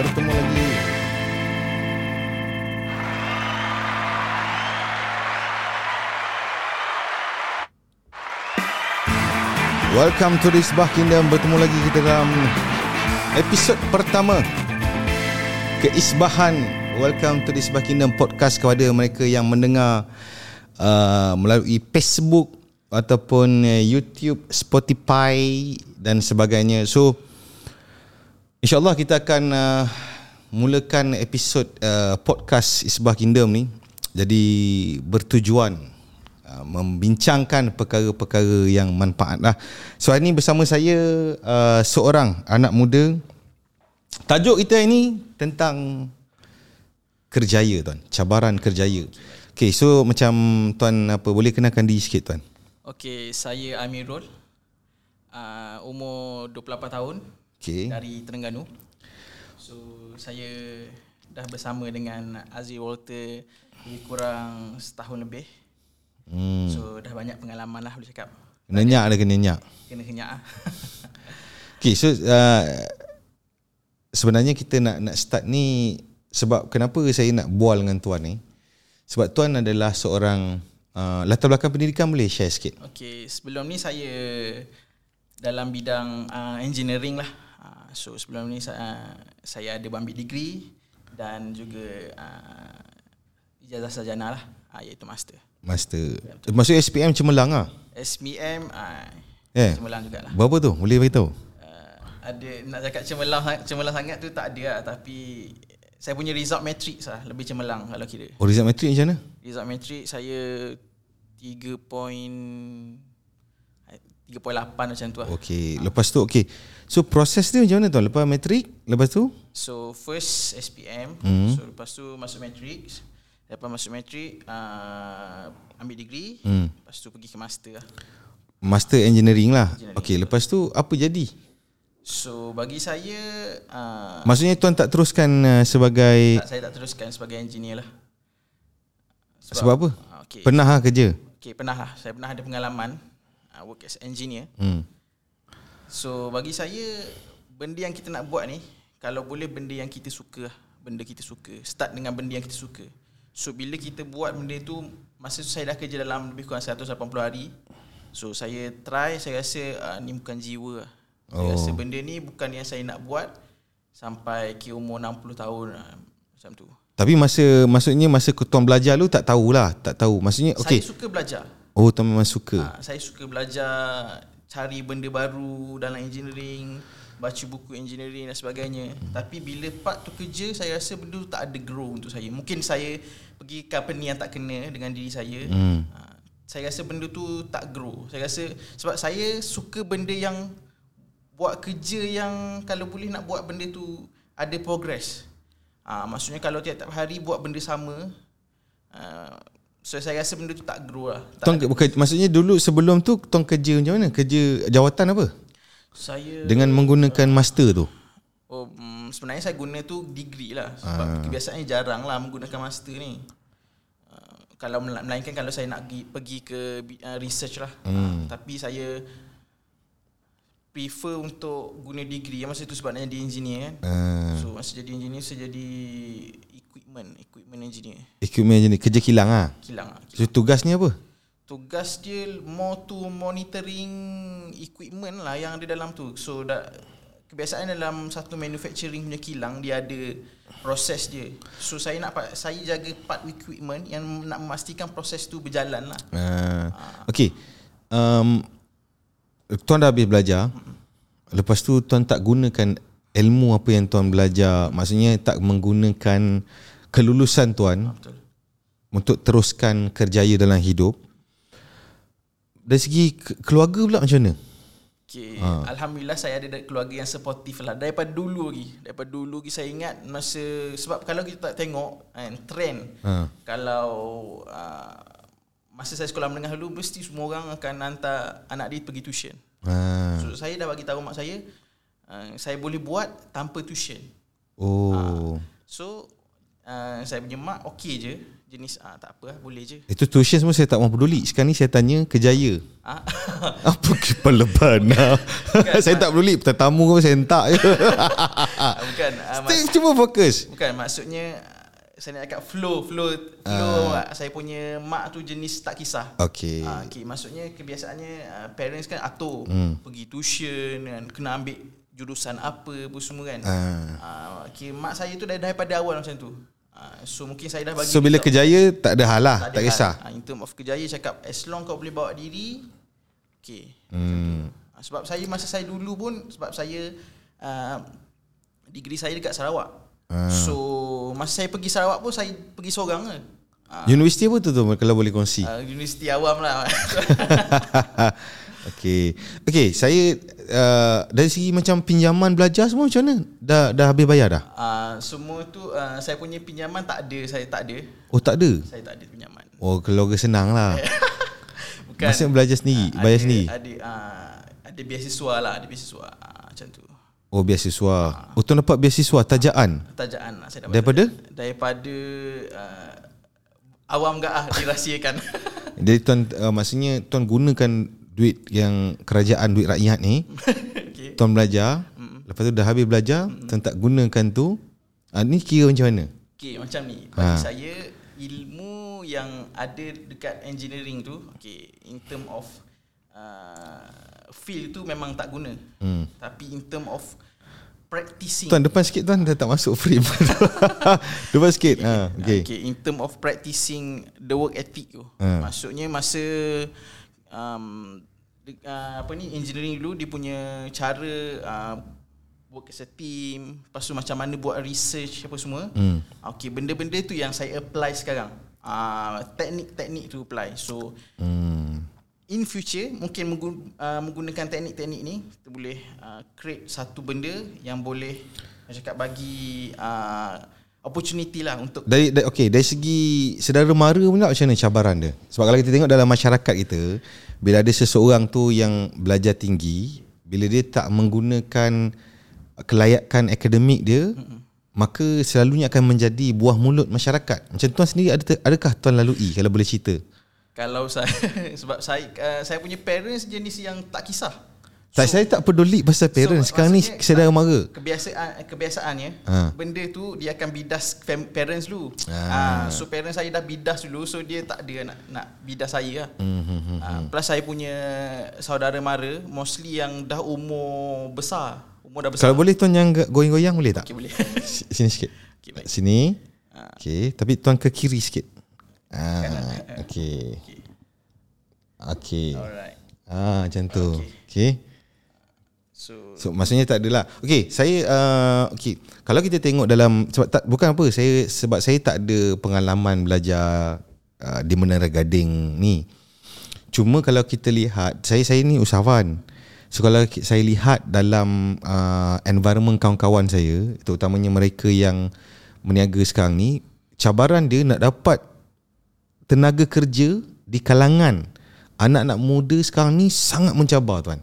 bertemu lagi. Welcome to this Bah Kingdom Bertemu lagi kita dalam episod pertama Keisbahan Welcome to this Bah Kingdom podcast kepada mereka yang mendengar uh, melalui Facebook ataupun uh, YouTube, Spotify dan sebagainya. So insyaallah kita akan uh, mulakan episod uh, podcast Isbah Kingdom ni. Jadi bertujuan uh, membincangkan perkara-perkara yang manfaat lah. So hari ni bersama saya uh, seorang anak muda. Tajuk kita ini tentang kerjaya tuan, cabaran kerjaya. Okay, so macam tuan apa boleh kenalkan diri sikit tuan? Okey, saya Amirul. Uh, umur 28 tahun Okay. dari Terengganu. So, saya dah bersama dengan Aziz Walter lebih kurang setahun lebih. Hmm. So, dah banyak pengalaman lah boleh cakap. Kena nyak ada kena nyak. Kena kenyak lah. Okay, so uh, sebenarnya kita nak nak start ni sebab kenapa saya nak bual dengan tuan ni? Sebab tuan adalah seorang uh, latar belakang pendidikan boleh share sikit. Okey, sebelum ni saya dalam bidang uh, engineering lah. Uh, so, sebelum ni saya, saya ada ambil degree dan juga uh, ijazah sarjana lah, uh, iaitu master. Master. Maksud SPM cemerlang ah. SPM uh, Eh. cemerlang jugalah. Berapa tu? Boleh beritahu? Uh, ada nak cakap cemerlang cemerlang sangat tu tak ada lah tapi saya punya result matrix lah lebih cemerlang kalau kira. Oh, result matrik macam mana? Result matrix saya 3 point 3.8 macam tu lah. Okey, lepas tu okey. So proses dia macam mana tuan? Lepas matrik, lepas tu? So first SPM, Hmm. so lepas tu masuk matrix. Lepas masuk matrix uh, ambil degree, Hmm. lepas tu pergi ke master lah. Master engineering lah. Engineering. Okey, lepas tu apa jadi? So bagi saya uh, Maksudnya tuan tak teruskan uh, sebagai tak, saya tak teruskan sebagai engineer lah. sebab apa? Uh, okay. Pernah lah kerja? Okay, pernah lah. Saya pernah ada pengalaman uh, work as engineer. Hmm. So, bagi saya, benda yang kita nak buat ni, kalau boleh benda yang kita suka lah. Benda kita suka. Start dengan benda yang kita suka. So, bila kita buat benda tu, masa tu saya dah kerja dalam lebih kurang 180 hari. So, saya try, saya rasa uh, ni bukan jiwa lah. Saya Oh. rasa benda ni bukan yang saya nak buat sampai ke umur 60 tahun lah. Macam tu. Tapi masa maksudnya masa tuan belajar lu tak tahulah, tak tahu. Maksudnya okey. Saya suka belajar. Oh, tuan memang suka. Ha, saya suka belajar cari benda baru dalam engineering, baca buku engineering dan sebagainya. Hmm. Tapi bila part tu kerja, saya rasa benda tu tak ada grow untuk saya. Mungkin saya pergi company yang tak kena dengan diri saya. Hmm. Ha, saya rasa benda tu tak grow. Saya rasa sebab saya suka benda yang buat kerja yang kalau boleh nak buat benda tu ada progress. Ha, maksudnya kalau tiap-tiap hari buat benda sama, uh, so saya rasa benda tu tak grow lah. Tak Tuan bukan maksudnya dulu sebelum tu tuan kerja macam mana? Kerja jawatan apa? Saya Dengan menggunakan master tu. oh, mm, sebenarnya saya guna tu degree lah sebab uh. kebiasaannya jarang lah menggunakan master ni. Uh, kalau mela- melainkan kalau saya nak pergi, pergi ke uh, research lah. Hmm. Uh, tapi saya prefer untuk guna degree masa tu sebabnya dia engineer kan. Uh, So masa jadi engineer saya jadi equipment, equipment engineer. equipment ni, kerja kilang ah. Kilang lah. So tugasnya apa? Tugas dia more to monitoring equipment lah yang ada dalam tu. So dah kebiasaan dalam satu manufacturing punya kilang dia ada proses dia. So saya nak saya jaga part equipment yang nak memastikan proses tu berjalan lah. Uh, okay. Um, tuan dah habis belajar. Lepas tu tuan tak gunakan ilmu apa yang tuan belajar. Maksudnya tak menggunakan kelulusan tuan Betul. untuk teruskan kerjaya dalam hidup. Dari segi ke- keluarga pula macam mana? Okay. Ha. Alhamdulillah saya ada da- keluarga yang supportive lah. Daripada dulu lagi. Daripada dulu lagi saya ingat masa sebab kalau kita tak tengok kan trend Ha. kalau uh, masa saya sekolah menengah dulu mesti semua orang akan hantar anak dia pergi tuition. Ha. So saya dah bagi tahu mak saya uh, saya boleh buat tanpa tuition. Oh. So uh, saya punya mak okey je. Jenis ah tak apa lah, boleh je. Itu tuition semua saya tak mahu peduli. Sekarang ni saya tanya kejaya. Ah. Apa kepala bana? saya tak peduli. Tetamu ke saya hentak je. bukan ah, mak- Cuma fokus. bukan maksudnya ah, saya nak cakap flow flow flow uh. saya punya mak tu jenis tak kisah. Okay. Ah, okay, maksudnya kebiasaannya uh, parents kan atur hmm. pergi tuition kan kena ambil jurusan apa apa semua kan. Ah. Ah, okay, mak saya tu dah daripada awal macam tu. Ah, so mungkin saya dah bagi So bila tahu. kejaya tak ada hal lah. Tak hal. kisah. Ah, in term of kejaya cakap as long kau boleh bawa diri okay. Hmm. Ah, sebab saya masa saya dulu pun sebab saya uh, degree saya dekat Sarawak. Ah. So masa saya pergi Sarawak pun saya pergi seorang. Ah, Universiti apa tu tu kalau boleh kongsi? uh, universiti awam lah. Okey. Okey, saya uh, dari segi macam pinjaman belajar semua macam mana? Dah dah habis bayar dah? uh, semua tu uh, saya punya pinjaman tak ada, saya tak ada. Oh tak ada. Saya tak ada pinjaman. Oh keluarga senang lah. Bukan Maksudnya belajar sendiri, ah, bayar ada, sendiri. Ada uh, ada beasiswa lah, ada beasiswa uh, macam tu. Oh beasiswa. Oh tuan dapat beasiswa tajaan. Tajaan lah saya dapat. Daripada? tajaan. Daripada uh, awam gak ah dirahsiakan. Jadi tuan uh, maksudnya tuan gunakan duit yang kerajaan duit rakyat ni, okay. tuan belajar, lepas tu dah habis belajar, tuan tak gunakan tu. Ah ni kira macam mana? Okay, macam ni. Bagi Ha. saya ilmu yang ada dekat engineering tu, okay, in term of uh, field tu memang tak guna. Hmm. Tapi in term of practicing. Tuan depan sikit tuan dah tak masuk frame. depan sikit. Ha, okay. okey. okay, in term of practicing the work ethic tu. Ha. Maksudnya masa um, uh, apa ni engineering dulu dia punya cara uh, work as a team, lepas tu macam mana buat research apa semua. Hmm. Okay, benda-benda tu yang saya apply sekarang. Uh, teknik-teknik tu apply. So Hmm. in future mungkin menggun- uh, menggunakan teknik-teknik ni kita boleh uh, create satu benda yang boleh saya cakap bagi uh, opportunity lah untuk Dari, dari okey dari segi saudara mara pula macam mana cabaran dia? Sebab kalau kita tengok dalam masyarakat kita, bila ada seseorang tu yang belajar tinggi, bila dia tak menggunakan kelayakan akademik dia, maka selalunya akan menjadi buah mulut masyarakat. Macam tuan sendiri ada adakah tuan lalui kalau boleh cerita? kalau saya sebab saya uh, saya punya parents jenis yang tak kisah. Tak saya tak peduli pasal parents. Sekarang ni maksudnya, saudara mara. Kebiasaan kebiasaannya Ha. benda tu dia akan bidas parents dulu. Ah. Ah. so parents saya dah bidas dulu so dia tak ada nak nak bidas saya lah. Hmm, hmm. Ah, plus saya punya saudara mara mostly yang dah umur besar. Umur dah besar. Kalau boleh tuan yang goyang-goyang boleh tak? Okey boleh. Sini sikit. Okey, baik. Sini. Ah. Okey, tapi tuan ke kiri sikit. Ah, okey. Okey. Alright. Ah, macam tu. Okey. Okey. So So maksudnya tak adalah. Okey, saya uh, okey. Kalau kita tengok dalam sebab tak bukan apa, saya sebab saya tak ada pengalaman belajar uh, di Menara Gading ni. Cuma kalau kita lihat, saya saya ni usahawan. So kalau saya lihat dalam uh, environment kawan-kawan saya, terutamanya mereka yang meniaga sekarang ni, cabaran dia nak dapat tenaga kerja di kalangan anak-anak muda sekarang ni sangat mencabar tuan.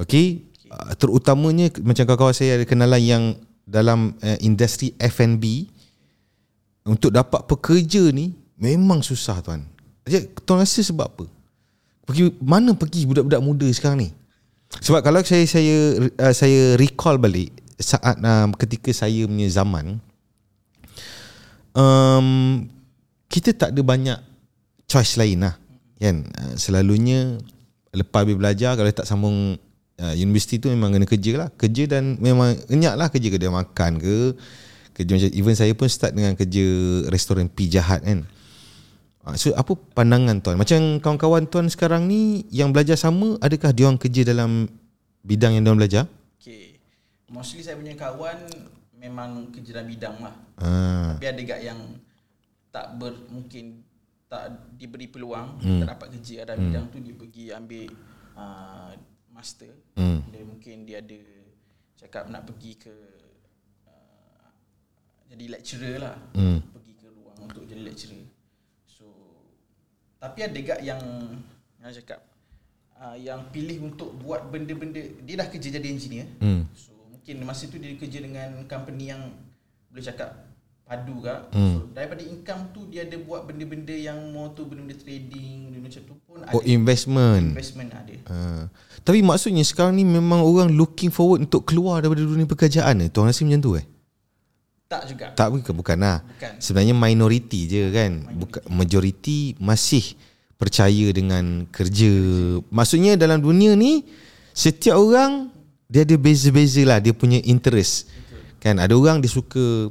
Okey, terutamanya macam kawan-kawan saya ada kenalan yang dalam uh, industri F&B untuk dapat pekerja ni memang susah tuan. Jadi tuan rasa sebab apa? Pergi mana pergi budak-budak muda sekarang ni? Sebab kalau saya saya uh, saya recall balik saat um, ketika saya punya zaman um, kita tak ada banyak choice lain lah kan uh, selalunya lepas habis belajar kalau tak sambung uh, universiti tu memang kena kerja lah kerja dan memang enyak lah kerja kedai makan ke kerja macam even saya pun start dengan kerja restoran pijahat kan Ah, So apa pandangan tuan? Macam kawan-kawan tuan sekarang ni yang belajar sama, adakah dia orang kerja dalam bidang yang dia orang belajar? Okay. Mostly saya punya kawan memang kerja dalam bidang lah. Ah. Tapi ada gak yang tak ber, mungkin tak diberi peluang hmm. tak dapat kerja dalam hmm. bidang tu dia pergi ambil uh, master. Hmm. Dia mungkin dia ada cakap nak pergi ke uh, jadi lecturer lah. Hmm. Pergi ke ruang untuk jadi lecturer. So tapi ada gak yang yang cakap uh, yang pilih untuk buat benda-benda dia dah kerja jadi engineer. Hmm. So mungkin masa tu dia kerja dengan company yang boleh cakap padu ke. Hmm. So, daripada income tu dia ada buat benda-benda yang more tu benda-benda trading, benda macam tu pun Oh ada investment. investment ada. Ha. Tapi maksudnya sekarang ni memang orang looking forward untuk keluar daripada dunia pekerjaan ni. Tuan rasa macam tu eh? Tak juga. Tak bukan bukan lah. Bukan. Sebenarnya minoriti je kan. Bukan majoriti masih percaya dengan kerja. Maksudnya dalam dunia ni setiap orang dia ada beza-beza lah dia punya interest. Kan ada orang dia suka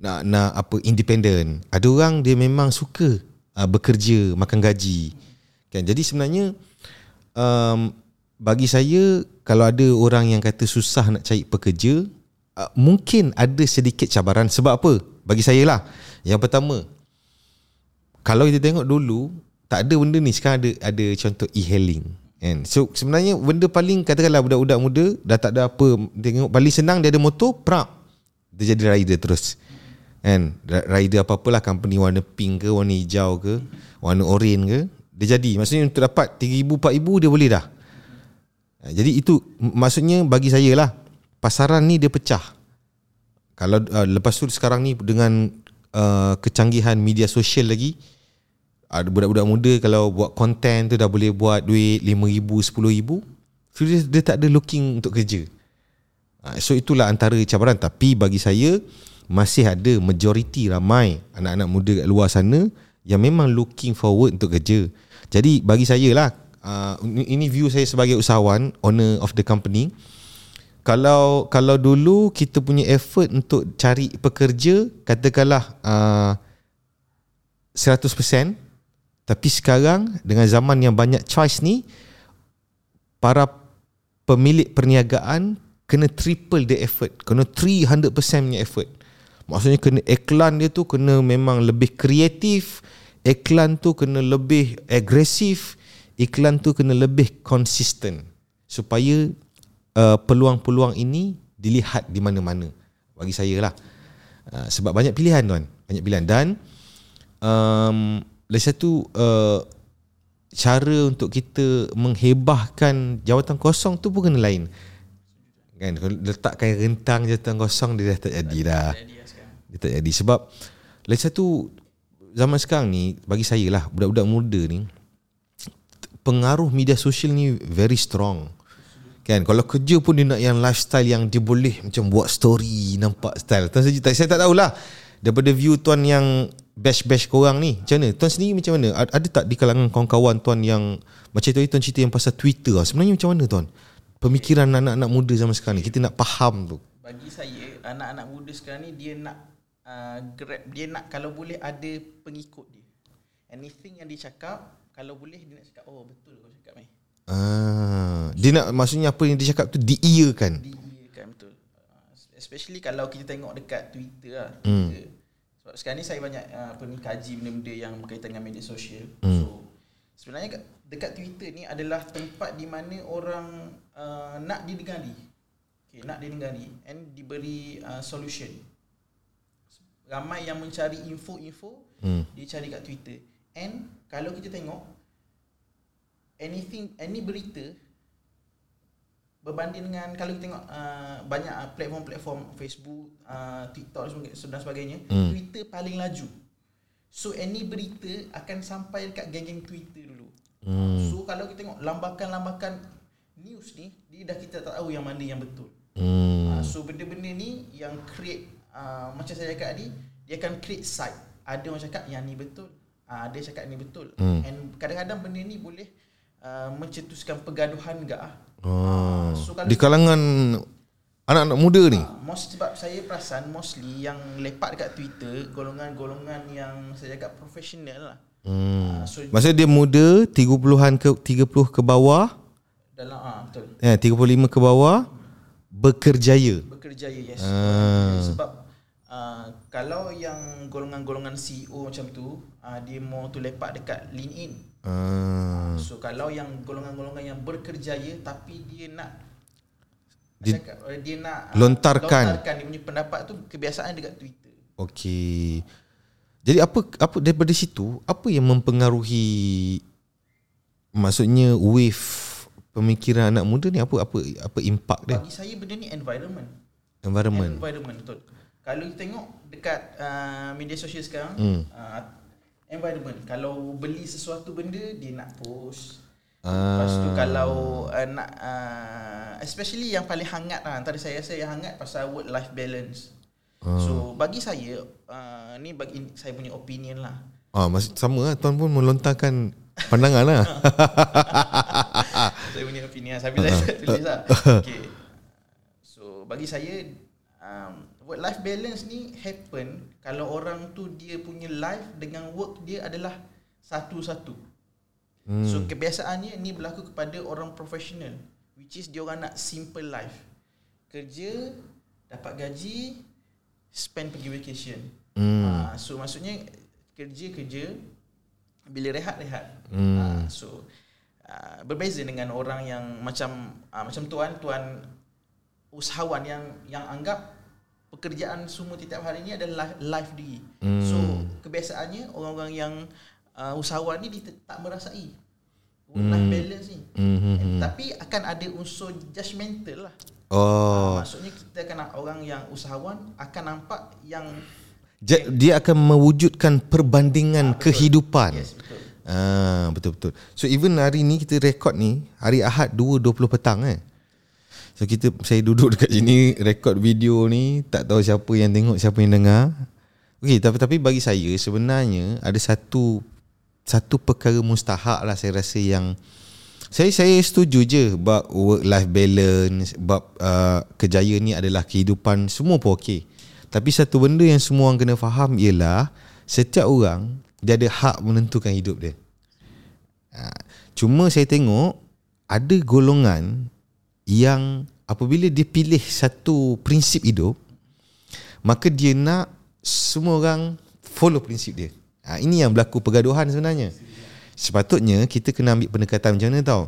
nak nak apa independent. Ada orang dia memang suka uh, bekerja, makan gaji. Kan? Jadi sebenarnya um, bagi saya kalau ada orang yang kata susah nak cari pekerja uh, mungkin ada sedikit cabaran. Sebab apa? Bagi saya lah. Yang pertama kalau kita tengok dulu tak ada benda ni. Sekarang ada ada contoh e-hailing. Kan? So sebenarnya benda paling katakanlah budak-budak muda dah tak ada apa tengok paling senang dia ada motor prak dia jadi rider terus kan rider apa-apalah company warna pink ke warna hijau ke warna orange ke dia jadi maksudnya untuk dapat 3000 4000 dia boleh dah Ha, Jadi itu maksudnya bagi saya lah pasaran ni dia pecah. Kalau uh, lepas tu sekarang ni dengan uh, kecanggihan media sosial lagi ada budak-budak muda kalau buat konten tu dah boleh buat duit 5000 10000 so dia, dia tak ada looking untuk kerja. Ha, so itulah antara cabaran tapi bagi saya masih ada majoriti ramai anak-anak muda kat luar sana yang memang looking forward untuk kerja. Jadi bagi saya lah uh, ini view saya sebagai usahawan owner of the company kalau kalau dulu kita punya effort untuk cari pekerja katakanlah uh, 100% tapi sekarang dengan zaman yang banyak choice ni para pemilik perniagaan kena triple the effort kena 300% punya effort maksudnya kena iklan dia tu kena memang lebih kreatif iklan tu kena lebih agresif iklan tu kena lebih konsisten supaya uh, peluang-peluang ini dilihat di mana-mana. Bagi saya lah. Uh, sebab banyak pilihan tuan. Banyak pilihan. Dan um, lagi satu uh, cara untuk kita menghebahkan jawatan kosong tu pun kena lain. Kan letakkan rentang jawatan kosong dia dah tak jadi dah. Dia tak jadi. Sebab lagi satu zaman sekarang ni bagi saya lah budak-budak muda ni pengaruh media sosial ni very strong. Kan? Kalau kerja pun dia nak yang lifestyle yang dia boleh macam buat story nampak style. Tuan saja tak saya tak tahulah. Daripada view tuan yang bash-bash korang ni macam mana? Tuan sendiri macam mana? Ad- ada tak di kalangan kawan-kawan tuan yang macam tadi tuan cerita yang pasal Twitter lah. sebenarnya macam mana tuan? Pemikiran anak-anak muda zaman sekarang ni kita nak faham tu. Bagi saya anak-anak muda sekarang ni dia nak uh, grab dia nak kalau boleh ada pengikut dia. Anything yang dia cakap kalau boleh dia nak cakap oh betul kau cakap ni. Ah, dia nak maksudnya apa yang dia cakap tu diiyakan. Diiyakan betul. Uh, especially kalau kita tengok dekat Twitter lah. Twitter. Sebab sekarang ni saya banyak uh, apa ni kaji benda-benda yang berkaitan dengan media sosial. So sebenarnya kat- dekat Twitter ni adalah tempat di mana orang uh, nak didengari. Okay, nak didengari and diberi uh, solution. Ramai yang mencari info-info Hmm. dia cari kat Twitter. And kalau kita tengok anything any berita berbanding dengan kalau kita tengok uh, banyak uh, platform-platform Facebook, uh, TikTok dan sebagainya- Hmm. Twitter paling laju. So any berita akan sampai dekat geng-geng Twitter dulu. Hmm. So kalau kita tengok lambakan-lambakan news ni, dia dah kita tak tahu yang mana yang betul. Hmm. Uh, so benda-benda ni yang create uh, macam saya cakap tadi, dia akan create side. Ada orang cakap yang ni betul, uh, ada cakap ni betul. Hmm. And kadang-kadang benda ni boleh uh, mencetuskan pergaduhan enggak ah. Oh. So Di kalangan anak-anak muda ni. Ah, most sebab saya perasan mostly yang lepak dekat Twitter golongan-golongan yang saya cakap profesional lah. Hmm. Ah, so Maksudnya dia muda 30-an ke 30 ke bawah, dalam ah betul. eh 35 ke bawah bekerjaya. Bekerjaya yes. Ah. Sebab uh, kalau yang golongan-golongan CEO macam tu uh, dia mau tu lepak dekat LinkedIn. Ah. So kalau yang golongan-golongan yang berkerjaya tapi dia nak Dia- cakap, eh, dia nak Lontarkan. lontarkan dia punya pendapat tu kebiasaan dekat Twitter. Okey. Jadi apa apa daripada situ apa yang mempengaruhi maksudnya wave pemikiran anak muda ni apa apa apa impak dia Bagi saya benda ni environment. environment. Environment betul. Kalau you tengok dekat uh, media sosial sekarang Hmm. uh, environment kalau beli sesuatu benda dia nak post Ah. Lepas tu kalau uh, nak uh, especially yang paling hangat lah antara saya rasa yang hangat pasal work life balance. Ah. So bagi saya uh, ni bagi saya punya opinion lah. Ah, masih sama lah. Tuan pun melontarkan pandangan lah. saya punya opinion lah. Sambil saya tulis lah. Okay. So bagi saya um, work life balance ni happen kalau orang tu dia punya life dengan work dia adalah satu-satu. Hmm. So kebiasaannya ni berlaku kepada orang profesional which is dia orang nak simple life. Kerja, dapat gaji, spend pergi vacation. Hmm. Uh, so maksudnya kerja kerja bila rehat rehat. Hmm. Uh, so uh, berbeza dengan orang yang macam uh, macam tuan tuan usahawan yang yang anggap pekerjaan semua setiap hari ni adalah life diri. Hmm. So kebiasaannya orang-orang yang uh, usahawan ni dia tak merasai work life balance ni. Hmm, hmm, And, tapi akan ada unsur judgemental lah. Oh. Uh, maksudnya kita akan orang yang usahawan akan nampak yang Ja- Dia akan mewujudkan perbandingan kehidupan. yes betul. Ah, betul betul. So even hari ni kita rekod ni hari Ahad 2.20 petang eh. So kita saya duduk dekat sini rekod video ni tak tahu siapa yang tengok siapa yang dengar. Okey tapi tapi bagi saya sebenarnya ada satu satu perkara mustahak lah saya rasa yang saya saya setuju je bab work life balance, bab uh, kejayaan ni adalah kehidupan semua pun okey. Tapi satu benda yang semua orang kena faham ialah setiap orang dia ada hak menentukan hidup dia. Ha, cuma saya tengok ada golongan yang apabila dia pilih satu prinsip hidup maka dia nak semua orang follow prinsip dia. Ha, ini yang berlaku pergaduhan sebenarnya. Sepatutnya kita kena ambil pendekatan macam mana tau.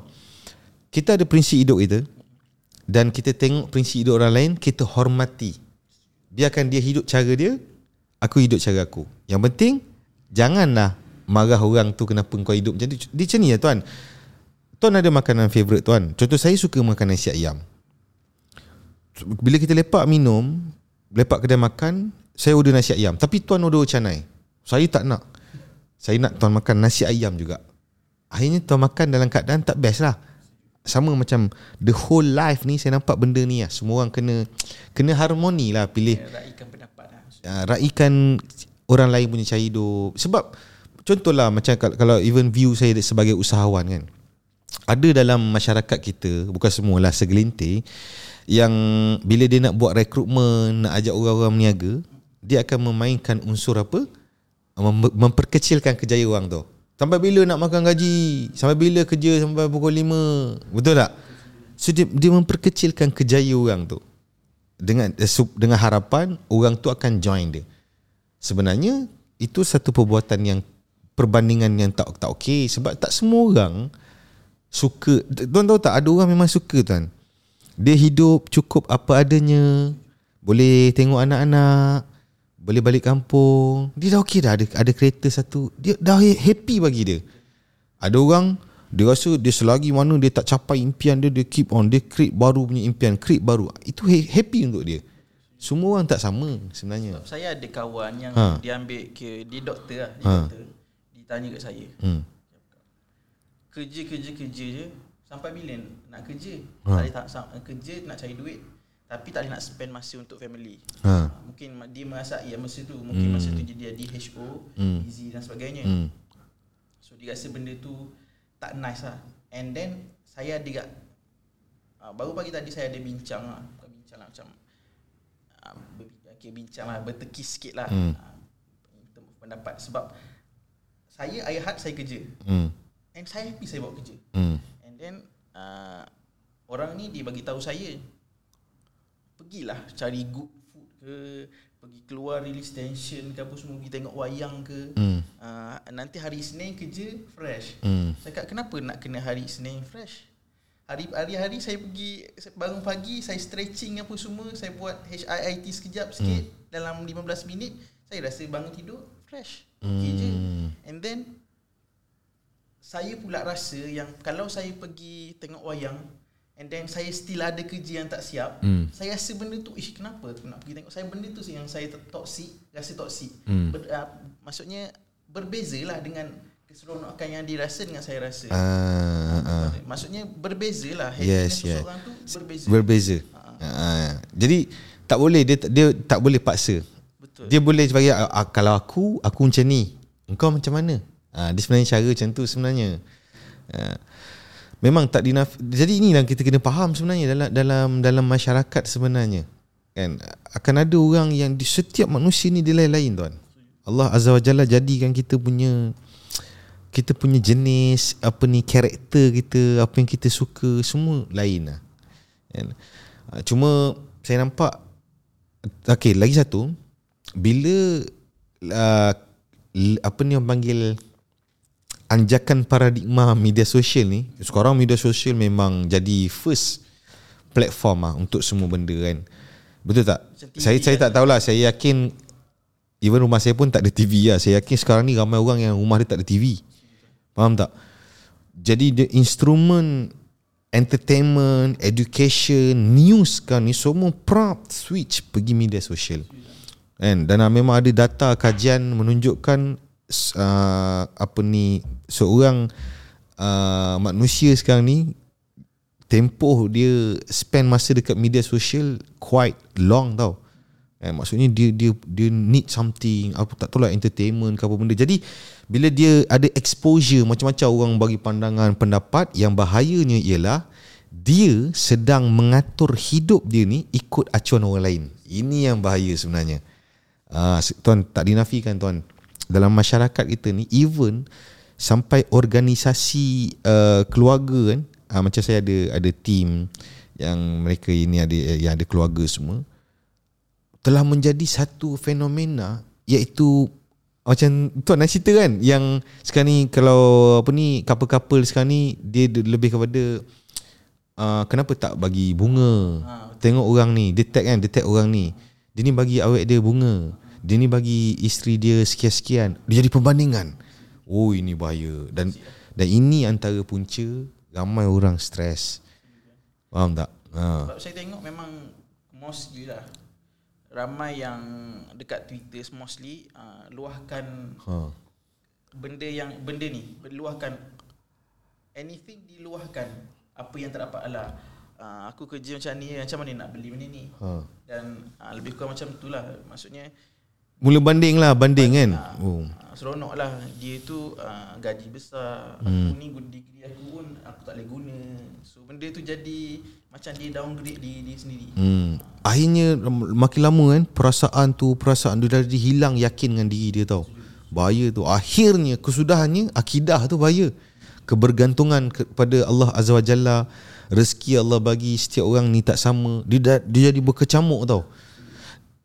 Kita ada prinsip hidup kita dan kita tengok prinsip hidup orang lain, kita hormati. Biarkan dia hidup cara dia, aku hidup cara aku. Yang penting janganlah marah orang tu kenapa kau hidup macam tu. Dia macam ni ya tuan. Tuan ada makanan favourite tuan. Contoh saya suka makan nasi ayam. Bila kita lepak minum, lepak kedai makan, saya order nasi ayam. Tapi tuan order canai. Saya tak nak. Saya nak tuan makan nasi ayam juga. Akhirnya tuan makan dalam keadaan tak best lah. Sama macam the whole life ni saya nampak benda ni lah. Semua orang kena kena harmoni lah pilih Raikan pendapat lah. uh, raikan orang lain punya cara hidup. Sebab contohlah macam kalau, kalau even view saya sebagai usahawan kan. Ada dalam masyarakat kita, bukan semualah segelintir yang bila dia nak buat rekrutmen, nak ajak orang-orang berniaga, dia akan memainkan unsur apa? Mem- memperkecilkan kejayaan orang tu. Sampai bila nak makan gaji? Sampai bila kerja sampai pukul 5? Betul tak? So dia, dia memperkecilkan kejayaan orang tu. Dengan eh, dengan harapan orang tu akan join dia. Sebenarnya itu satu perbuatan yang perbandingan yang tak tak okey sebab tak semua orang suka tuan tahu tak ada orang memang suka tuan. Dia hidup cukup apa adanya, boleh tengok anak-anak, boleh balik kampung. Dia dah okey dah ada ada kereta satu. Dia dah happy bagi dia. Ada orang dia rasa dia selagi mana dia tak capai impian dia dia keep on dia create baru punya impian, create baru. Itu ha- happy untuk dia. Semua orang tak sama sebenarnya. Sebab saya ada kawan yang Ha. dia ambil ke dia doktor lah, dia Ha. doktor. Dia tanya kat saya, Hmm. kerja kerja kerja je sampai bila nak kerja? Ha. Tak boleh tak sam- kerja nak cari duit tapi tak boleh nak spend masa untuk family. Ha. Mungkin ma- dia merasa ya masa tu mungkin masa tu dia DHO, Hmm. easy dan sebagainya. Hmm. So dia rasa benda tu tak nice lah And then saya ada kat uh, Baru pagi tadi saya ada bincang lah Bukan bincang lah macam uh, ber, okay, Bincang lah berteki sikit lah Hmm. uh, pendapat Sebab Saya ayah had saya kerja Hmm. And saya happy saya buat kerja Hmm. And then uh, Orang ni dia bagi tahu saya Pergilah cari good food ke Pergi keluar release tension ke apa semua Pergi tengok wayang ke Hmm. uh, Nanti hari Isnin kerja fresh Hmm. Saya kata kenapa nak kena hari Isnin fresh Hari hari-hari saya pergi bangun pagi saya stretching apa semua saya buat HIIT sekejap sikit hmm. dalam 15 minit saya rasa bangun tidur fresh okay je Hmm. and then saya pula rasa yang kalau saya pergi tengok wayang and then saya still ada kerja yang tak siap, Hmm. saya rasa benda tu, ish kenapa aku nak pergi tengok. Saya benda tu yang saya toxic, rasa toxic. Hmm. Ber, uh, maksudnya berbeza lah dengan keseronokan yang dirasa dengan saya rasa. Ah, ah. Maksudnya berbeza lah. Yes, seseorang tu berbeza. Berbeza. Ah. Jadi tak boleh dia dia tak boleh paksa. Betul. Dia boleh bagi ah, kalau aku aku macam ni. Engkau macam mana? Ah dia sebenarnya cara macam tu sebenarnya. Ah. Memang tak dinaf jadi ini yang kita kena faham sebenarnya dalam dalam dalam masyarakat sebenarnya. Kan akan ada orang yang di setiap manusia ni dia lain-lain tuan. Allah Azza wa Jalla jadikan kita punya kita punya jenis apa ni karakter kita apa yang kita suka semua lain lah kan Ah, cuma saya nampak okey lagi satu bila uh, apa ni orang panggil anjakan paradigma media sosial ni sekarang media sosial memang jadi first platform lah untuk semua benda kan betul tak TV saya saya kan? tak tahulah saya yakin even rumah saya pun tak ada TV lah saya yakin sekarang ni ramai orang yang rumah dia tak ada TV faham tak jadi the instrument entertainment, education, news kan ni semua prompt switch pergi media sosial. Kan? Dan memang ada data kajian menunjukkan uh, apa ni seorang uh, manusia sekarang ni tempoh dia spend masa dekat media sosial quite long tau. Eh, maksudnya dia dia dia need something apa tak tahu lah entertainment ke apa benda. Jadi bila dia ada exposure macam-macam orang bagi pandangan pendapat yang bahayanya ialah dia sedang mengatur hidup dia ni ikut acuan orang lain. Ini yang bahaya sebenarnya. Ah uh, tuan tak dinafikan tuan. Dalam masyarakat kita ni even sampai organisasi uh, keluarga kan uh, macam saya ada ada team yang mereka ini ada yang ada keluarga semua telah menjadi satu fenomena iaitu macam tuan nak cerita kan yang sekarang ni kalau apa ni couple-couple sekarang ni dia lebih kepada uh, kenapa tak bagi bunga? Ha, tengok orang ni dia tag kan dia tag orang ni. Dia ni bagi awet dia bunga dia ni bagi isteri dia sekian-sekian. Dia jadi perbandingan oh ini bahaya. Dan dan ini antara punca ramai orang stres. Faham tak? Ha. Sebab saya tengok memang mostly lah ramai yang dekat Twitter mostly uh, luahkan ha. benda yang benda ni luahkan. Anything diluahkan apa yang tak dapat alah uh, aku kerja macam ni macam mana nak beli benda ni? Ha. dan uh, lebih kurang macam itulah maksudnya Mula banding lah Banding kan? oh. uh, seronok lah. Dia tu uh, gaji besar. Hmm. aku ni degree aku pun aku tak boleh guna. So benda tu jadi macam dia downgrade diri dia sendiri. Hmm. Akhirnya Makin lama kan Perasaan tu Perasaan dia dah hilang Yakin dengan diri dia tau. Bahaya tu. Akhirnya Kesudahannya Akidah tu bahaya. Kebergantungan kepada Allah Azza wa Jalla. Rezeki Allah bagi Setiap orang ni tak sama. Dia, dah, dia jadi berkecamuk tau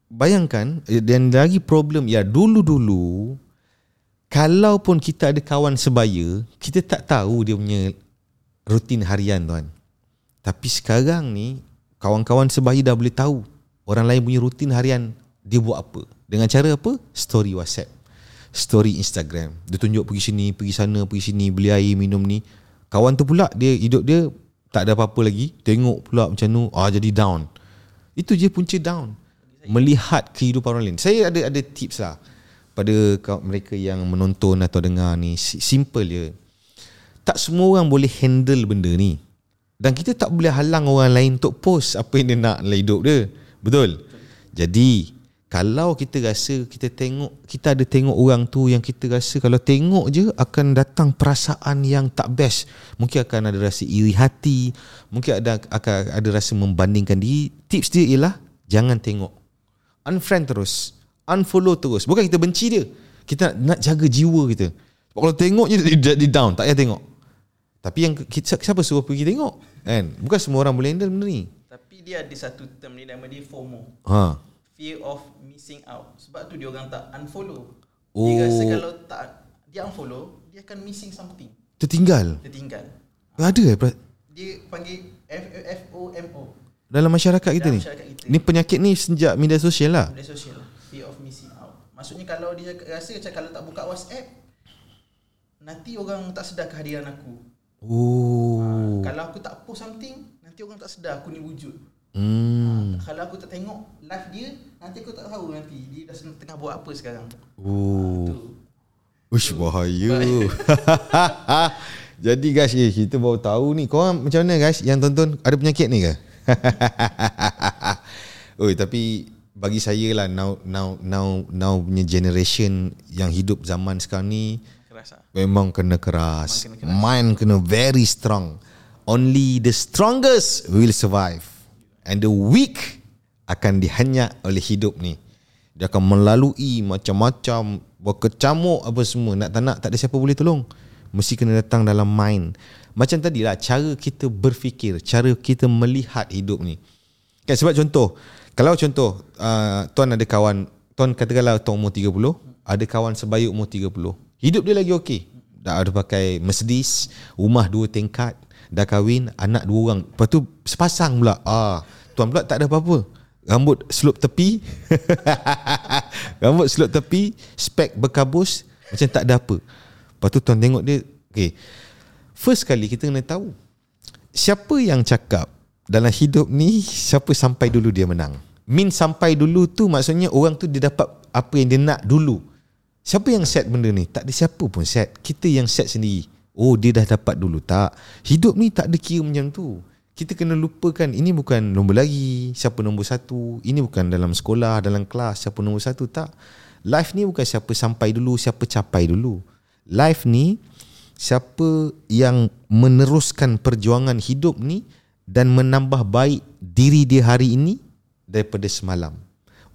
Bayangkan eh, Dan lagi problem Ya dulu-dulu Kalaupun kita ada kawan sebaya Kita tak tahu dia punya Rutin harian tuan. Tapi sekarang ni Kawan-kawan sebaya dah boleh tahu Orang lain punya rutin harian Dia buat apa. Dengan cara apa? Story WhatsApp Story Instagram. Dia tunjuk pergi sini Pergi sana Pergi sini Beli air minum ni. Kawan tu pula Dia hidup dia Tak ada apa-apa lagi. Tengok pula macam tu Ah jadi down. Itu je punca down Melihat kehidupan orang lain Saya ada ada tips lah Pada mereka yang menonton Atau dengar ni Si- Simple je Tak semua orang boleh handle benda ni dan kita tak boleh halang orang lain untuk post apa yang dia nak dalam hidup dia. Betul? Jadi, kalau kita rasa kita tengok kita ada tengok orang tu yang kita rasa kalau tengok je akan datang perasaan yang tak best. Mungkin akan ada rasa iri hati, mungkin ada akan ada rasa membandingkan diri. Tips dia ialah jangan tengok. Unfriend terus. Unfollow terus. Bukan kita benci dia. Kita nak, nak jaga jiwa kita. Sebab kalau tengok je dia, dia down, tak payah tengok. Tapi yang kita, siapa suruh pergi tengok? Kan? Bukan semua orang boleh handle benda ni. tapi dia ada satu term ni nama dia FOMO Ha. fear of missing out sebab tu dia orang tak unfollow Oh. dia rasa kalau tak dia unfollow dia akan missing something Tertinggal. tertinggal Ada eh dia panggil F O M O dalam masyarakat kita Dalam ni. masyarakat kita. Ni penyakit ni sejak media sosial lah. media sosial fear of missing out maksudnya kalau dia rasa macam kalau tak buka WhatsApp nanti orang tak sedar kehadiran aku Oh. kalau aku tak post something nanti orang tak sedar aku ni wujud. Hmm. Ha, kalau aku tak tengok live dia, nanti aku tak tahu nanti dia dah tengah buat apa sekarang. Oh. Tu. Ush bahaya. Jadi guys, eh, kita baru tahu ni. Korang macam mana guys yang tonton ada penyakit ni ke? Oi, tapi bagi saya lah now now now now punya generation yang hidup zaman sekarang ni Keras ah. memang kena keras. Memang kena keras. Mind kena very strong. Only the strongest will survive. And the weak akan dihanyak oleh hidup ni. Dia akan melalui macam-macam berkecamuk apa semua. Nak tak nak tak ada siapa boleh tolong. Mesti kena datang dalam mind. Macam tadi lah cara kita berfikir, cara kita melihat hidup ni. Kan sebab contoh, kalau contoh uh, tuan ada kawan, tuan katakanlah tuan umur 30, ada kawan sebaya umur 30. Hidup dia lagi okey. Dah ada pakai Mercedes, rumah dua tingkat, dah kahwin, anak dua orang. Lepas tu sepasang pula. Ah, tuan pula tak ada apa-apa. Rambut slope tepi. Rambut slope tepi, spek berkabus, macam tak ada apa. Lepas tu tuan tengok dia, okay. First kali kita kena tahu siapa yang cakap dalam hidup ni siapa sampai dulu dia menang. Min sampai dulu tu maksudnya orang tu dia dapat apa yang dia nak dulu. Siapa yang set benda ni? Tak ada siapa pun set. Kita yang set sendiri. Oh dia dah dapat dulu. Tak. Hidup ni tak ada kira macam tu. Kita kena lupakan ini bukan nombor lagi. Siapa nombor satu. Ini bukan dalam sekolah, dalam kelas. Siapa nombor satu. Tak. Life ni bukan siapa sampai dulu, siapa capai dulu. Life ni siapa yang meneruskan perjuangan hidup ni dan menambah baik diri dia hari ini daripada semalam.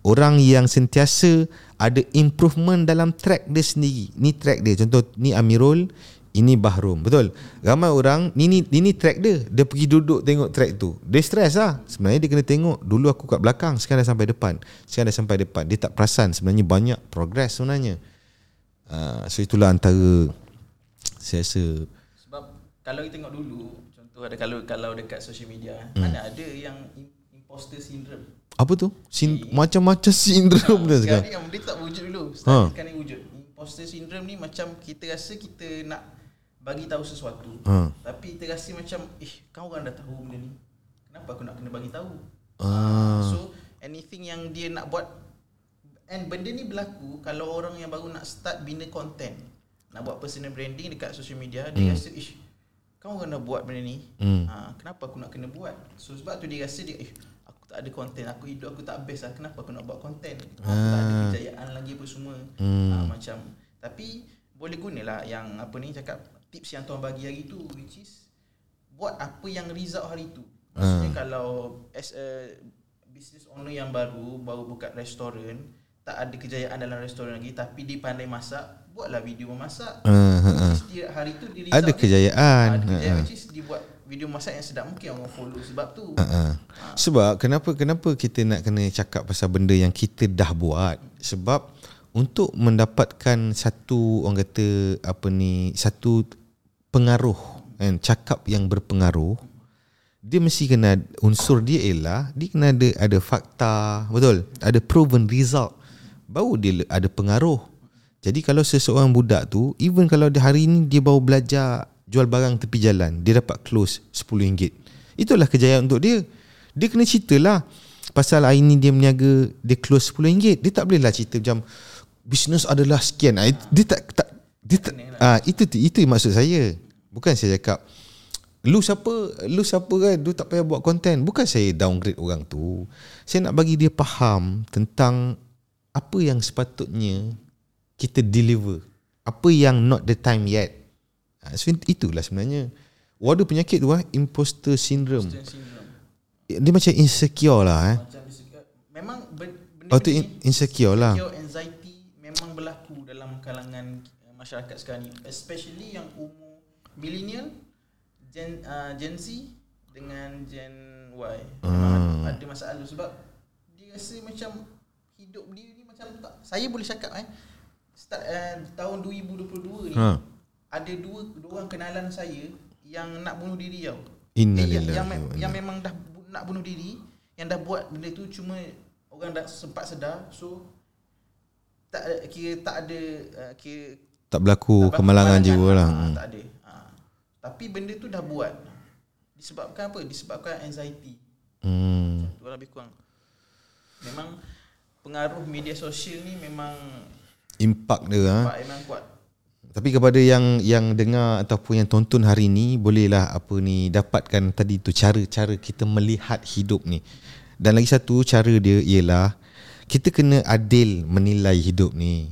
Orang yang sentiasa ada improvement dalam track dia sendiri. Ni track dia. Contoh ni Amirul, ini Bahrum. Betul? Ramai orang ni ni ini track dia. Dia pergi duduk tengok track tu. Dia stres lah. Sebenarnya dia kena tengok dulu aku kat belakang, sekarang dah sampai depan. Sekarang dah sampai depan. Dia tak perasan sebenarnya banyak progress sebenarnya. Uh, so itulah antara saya rasa Sebab kalau kita tengok dulu, contoh ada kalau kalau dekat social media, Hmm. mana ada yang im- imposter syndrome. apa tu? Sin- macam-macam sindrom dia Sekarang yang dia tak wujud dulu. Ha. Sekarang ha. ni wujud. Imposter syndrome ni macam kita rasa kita nak bagi tahu sesuatu. Ha. Tapi kita rasa macam eh kau orang dah tahu benda ni. Kenapa aku nak kena bagi tahu? Ah. So anything yang dia nak buat and benda ni berlaku kalau orang yang baru nak start bina content, nak buat personal branding dekat social media, dia Hmm. rasa ish kau dah buat benda ni. Hmm. Ha, kenapa aku nak kena buat? So sebab tu dia rasa dia eh aku tak ada content, aku hidup aku tak best lah. Kenapa aku nak buat content? Aku tak ada kejayaan lagi apa semua. Ah. Hmm. Ha, macam tapi boleh gunalah yang apa ni cakap tips yang tuan bagi hari tu which is buat apa yang result hari tu. Maksudnya Ah. kalau as a business owner yang baru baru buka restoran tak ada kejayaan dalam restoran lagi tapi dia pandai masak buatlah video memasak Uh, uh, uh. Dia hari tu dia Ada result dia- kejayaan. Ada kejayaan Ha, ha. which is dia buat video masak yang sedap mungkin orang follow sebab tu. Uh-uh. Sebab kenapa kenapa kita nak kena cakap pasal benda yang kita dah buat? Sebab untuk mendapatkan satu orang kata apa ni satu pengaruh kan cakap yang berpengaruh dia mesti kena unsur dia ialah dia kena ada ada fakta betul ada proven result baru dia ada pengaruh. Jadi kalau seseorang budak tu even kalau dia hari ni dia baru belajar jual barang tepi jalan dia dapat close RM10 itulah kejayaan untuk dia. Dia kena ceritalah pasal hari ni dia meniaga dia close RM10 dia tak boleh lah cerita macam bisnes adalah sekian. Ah, dia tak tak dia tak, ah itu itu maksud saya. Bukan saya cakap Lu siapa Lu siapa kan? Lu tak payah buat konten Bukan saya downgrade orang tu. Saya nak bagi dia faham Tentang Apa yang sepatutnya Kita deliver? Apa yang not the time yet? Ha, so Itulah sebenarnya. Waduh penyakit tu ah Imposter syndrome. Imposter syndrome. Dia macam insecure lah eh. Macam dia- memang ben- benda Oh tu in- insecure lah. insecure, anxiety memang berlaku dalam kalangan uh, masyarakat sekarang ni. Especially yang umur millennial gen uh, gen Z dengan gen Y. Memang ada, masalah sebab dia rasa macam hidup dia ni saya boleh cakap eh start uh, tahun 2022 ni Ha. ada dua dua orang kenalan saya yang nak bunuh diri tau Innalillahi eh, yang, yang, yang memang dah bu- nak bunuh diri yang dah buat benda tu cuma orang dah sempat sedar so tak ada- kira tak ada uh, kira Tak berlaku tak berlaku kemalangan jiwa lah ha, hmm. tak ada ha. tapi benda tu dah buat disebabkan apa? Disebabkan anxiety. Hmm. Tu lah lebih kurang. Memang pengaruh media sosial ni memang Impak dia ha? Pak memang kuat. Tapi kepada yang yang dengar ataupun yang tonton hari ni bolehlah apa ni dapatkan tadi tu cara-cara kita melihat hidup ni. Dan lagi satu cara dia ialah kita kena adil menilai hidup ni.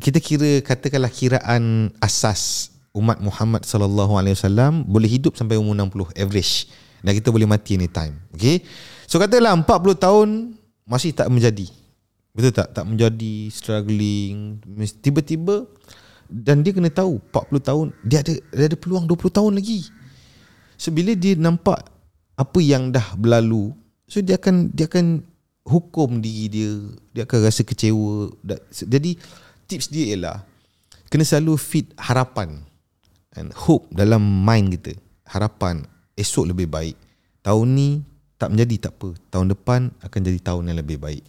Kita kira katakanlah kiraan asas umat Muhammad sallallahu alaihi wasallam boleh hidup sampai umur 60 average dan kita boleh mati anytime. Okey. So katalah 40 tahun masih tak menjadi. Betul tak? Tak menjadi struggling tiba-tiba dan dia kena tahu 40 tahun dia ada dia ada peluang 20 tahun lagi. So bila dia nampak apa yang dah berlalu, so dia akan dia akan hukum diri dia, dia akan rasa kecewa. Jadi tips dia ialah kena selalu feed harapan and hope dalam mind kita. Harapan esok lebih baik. Tahun ni tak menjadi tak apa. Tahun depan akan jadi tahun yang lebih baik.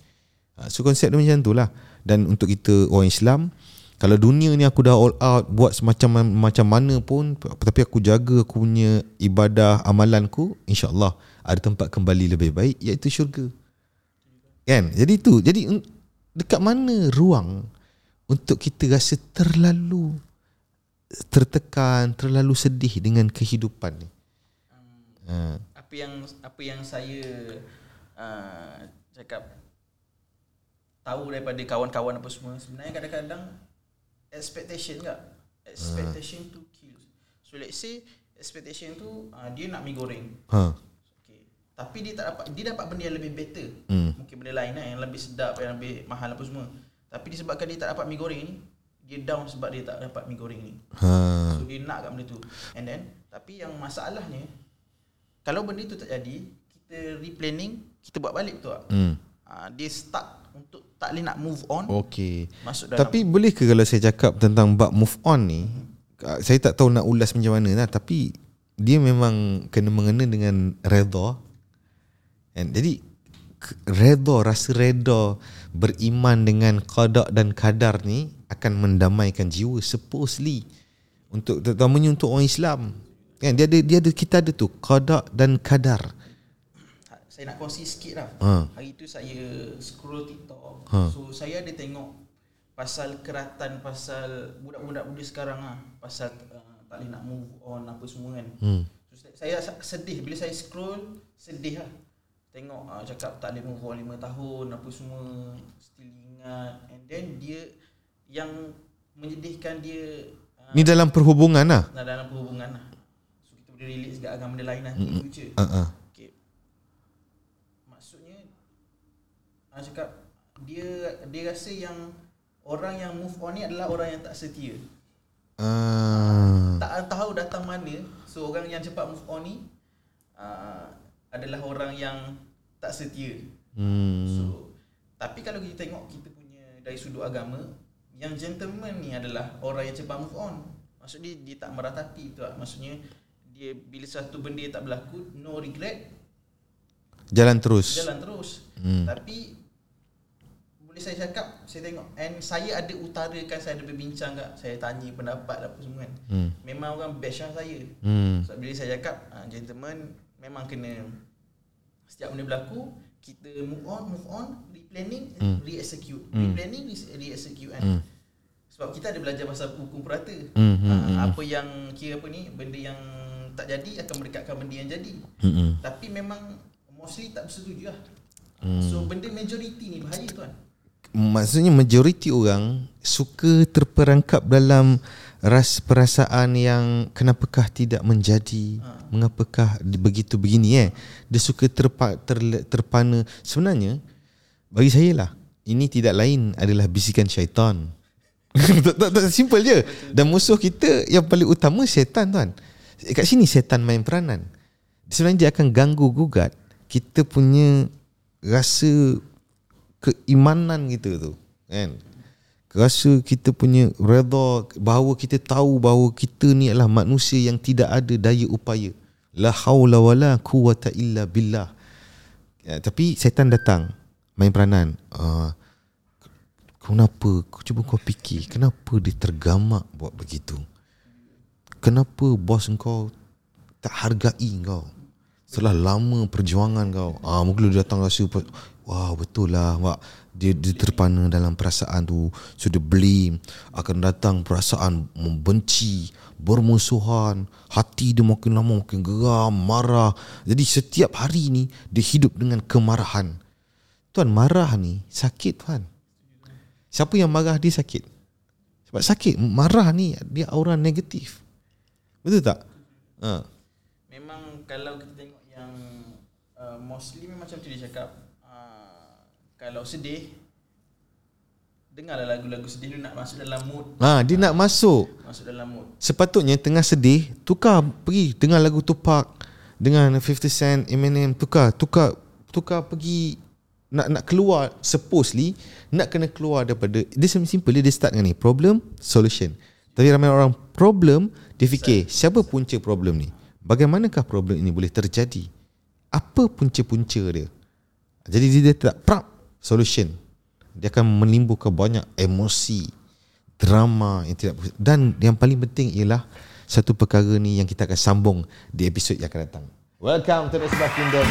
Ha, So konsep dia macam tu lah Dan untuk kita orang Islam Kalau dunia ni aku dah all out Buat semacam macam mana pun Tapi aku jaga aku punya ibadah amalanku InsyaAllah ada tempat kembali lebih baik Iaitu syurga Kan Jadi tu Jadi dekat mana ruang Untuk kita rasa terlalu Tertekan Terlalu sedih dengan kehidupan ni ha. Apa yang apa yang saya uh, cakap tahu daripada kawan-kawan apa semua sebenarnya kadang-kadang expectation tak expectation tu kills so let's say expectation tu uh, dia nak mi goreng ha. okay. tapi dia tak dapat dia dapat benda yang lebih better Hmm. mungkin benda lain lah yang lebih sedap yang lebih mahal apa semua tapi disebabkan dia tak dapat mi goreng ni dia down sebab dia tak dapat mi goreng ni Ha. So dia nak kat benda tu And then Tapi yang masalahnya Kalau benda tu tak jadi Kita replanning Kita buat balik betul tak Hmm. uh, Dia stuck Untuk tak boleh nak move on Okey. Masuk dalam Tapi boleh ke kalau saya cakap tentang bab move on ni, uh, saya tak tahu nak ulas macam mana lah tapi dia memang kena mengena dengan redha. And jadi redha, rasa redha beriman dengan qada dan kadar ni akan mendamaikan jiwa supposedly untuk terutamanya untuk orang Islam. Kan dia ada dia ada kita ada tu qada dan kadar. Saya nak kongsi sikit lah Ha. Hari tu saya scroll TikTok Ha. So saya ada tengok Pasal keratan Pasal budak-budak muda sekarang lah Pasal uh, tak boleh nak move on Apa semua kan Hmm. So, saya sa- sedih bila saya scroll sedih lah tengok uh, cakap tak boleh move on 5 tahun apa semua still ingat and then dia yang menyedihkan dia uh, Ni dalam perhubungan lah. dalam perhubungan lah boleh relate juga dengan benda lain nanti in future Uh-uh. okay. maksudnya uh, cakap dia dia rasa yang orang yang move on ni adalah orang yang tak setia Ah. tak tahu datang mana so orang yang cepat move on ni uh, adalah orang yang tak setia Hmm. so tapi kalau kita tengok kita punya dari sudut agama yang gentleman ni adalah orang yang cepat move on maksud dia dia tak meratapi tu tak maksudnya dia bila satu benda tak berlaku no regret Jalan terus. jalan terus Hmm. tapi boleh saya cakap saya tengok and saya ada utarakan saya ada berbincang kat saya tanya pendapat apa semua kan Hmm. memang orang bash lah saya Hmm. So, bila saya cakap uh, gentleman memang kena setiap benda berlaku kita move on move on replanning Hmm. re-execute Hmm. replanning re- re-execute kan Hmm. sebab kita ada belajar pasal hukum purata Hmm, hmm, Ah, hmm. apa yang kira apa ni benda yang tak jadi akan mendekatkan benda yang jadi Hmm. tapi memang mostly tak bersetuju lah Hmm. so benda majority ni bahaya tuan Maksudnya majoriti orang suka terperangkap dalam ras perasaan yang kenapakah tidak menjadi, Ha. mengapakah begitu begini eh. Dia suka terpa, ter, terpana. Sebenarnya bagi saya lah ini tidak lain adalah bisikan syaitan. tak, tak, tak, simple je. Dan musuh kita yang paling utama syaitan tuan. Kat sini syaitan main peranan. Sebenarnya dia akan ganggu gugat kita punya rasa keimanan kita tu kan? Rasa kita punya redha bahawa kita tahu bahawa kita ni adalah manusia yang tidak ada daya upaya. La haula wala quwata illa billah. Ya, tapi setan datang main peranan. Uh, kenapa? Cuba kau fikir kenapa dia tergamak buat begitu kenapa bos kau tak hargai kau. Setelah lama perjuangan kau. Ah mungkin dia datang rasa wah betul lah mak dia, dia terpana dalam perasaan tu. So dia blame. Akan datang perasaan membenci bermusuhan. Hati dia makin lama makin geram marah. Jadi setiap hari ni dia hidup dengan kemarahan. Tuan marah ni sakit tuan. Siapa yang marah dia sakit. Sebab sakit marah ni dia aura negatif betul tak? Ha. Memang kalau kita tengok yang uh, mostly memang macam tu dia cakap. Uh, kalau sedih dengarlah lagu-lagu sedih tu nak masuk dalam mood. Ha dia nak masuk. Masuk dalam mood. Sepatutnya tengah sedih tukar pergi dengar lagu Tupac dengan 50 Cent Eminem tukar tukar tukar pergi nak nak keluar supposedly nak kena keluar daripada dia simple dia start dengan ni problem solution. Tapi ramai orang problem dia fikir siapa punca problem ni? Bagaimanakah problem ini boleh terjadi? Apa punca-punca dia? Jadi dia tak prap solution. Dia akan menimbulkan banyak emosi drama yang tidak dan yang paling penting ialah satu perkara ni yang kita akan sambung di episod yang akan datang. Welcome to the Sebab Kingdom.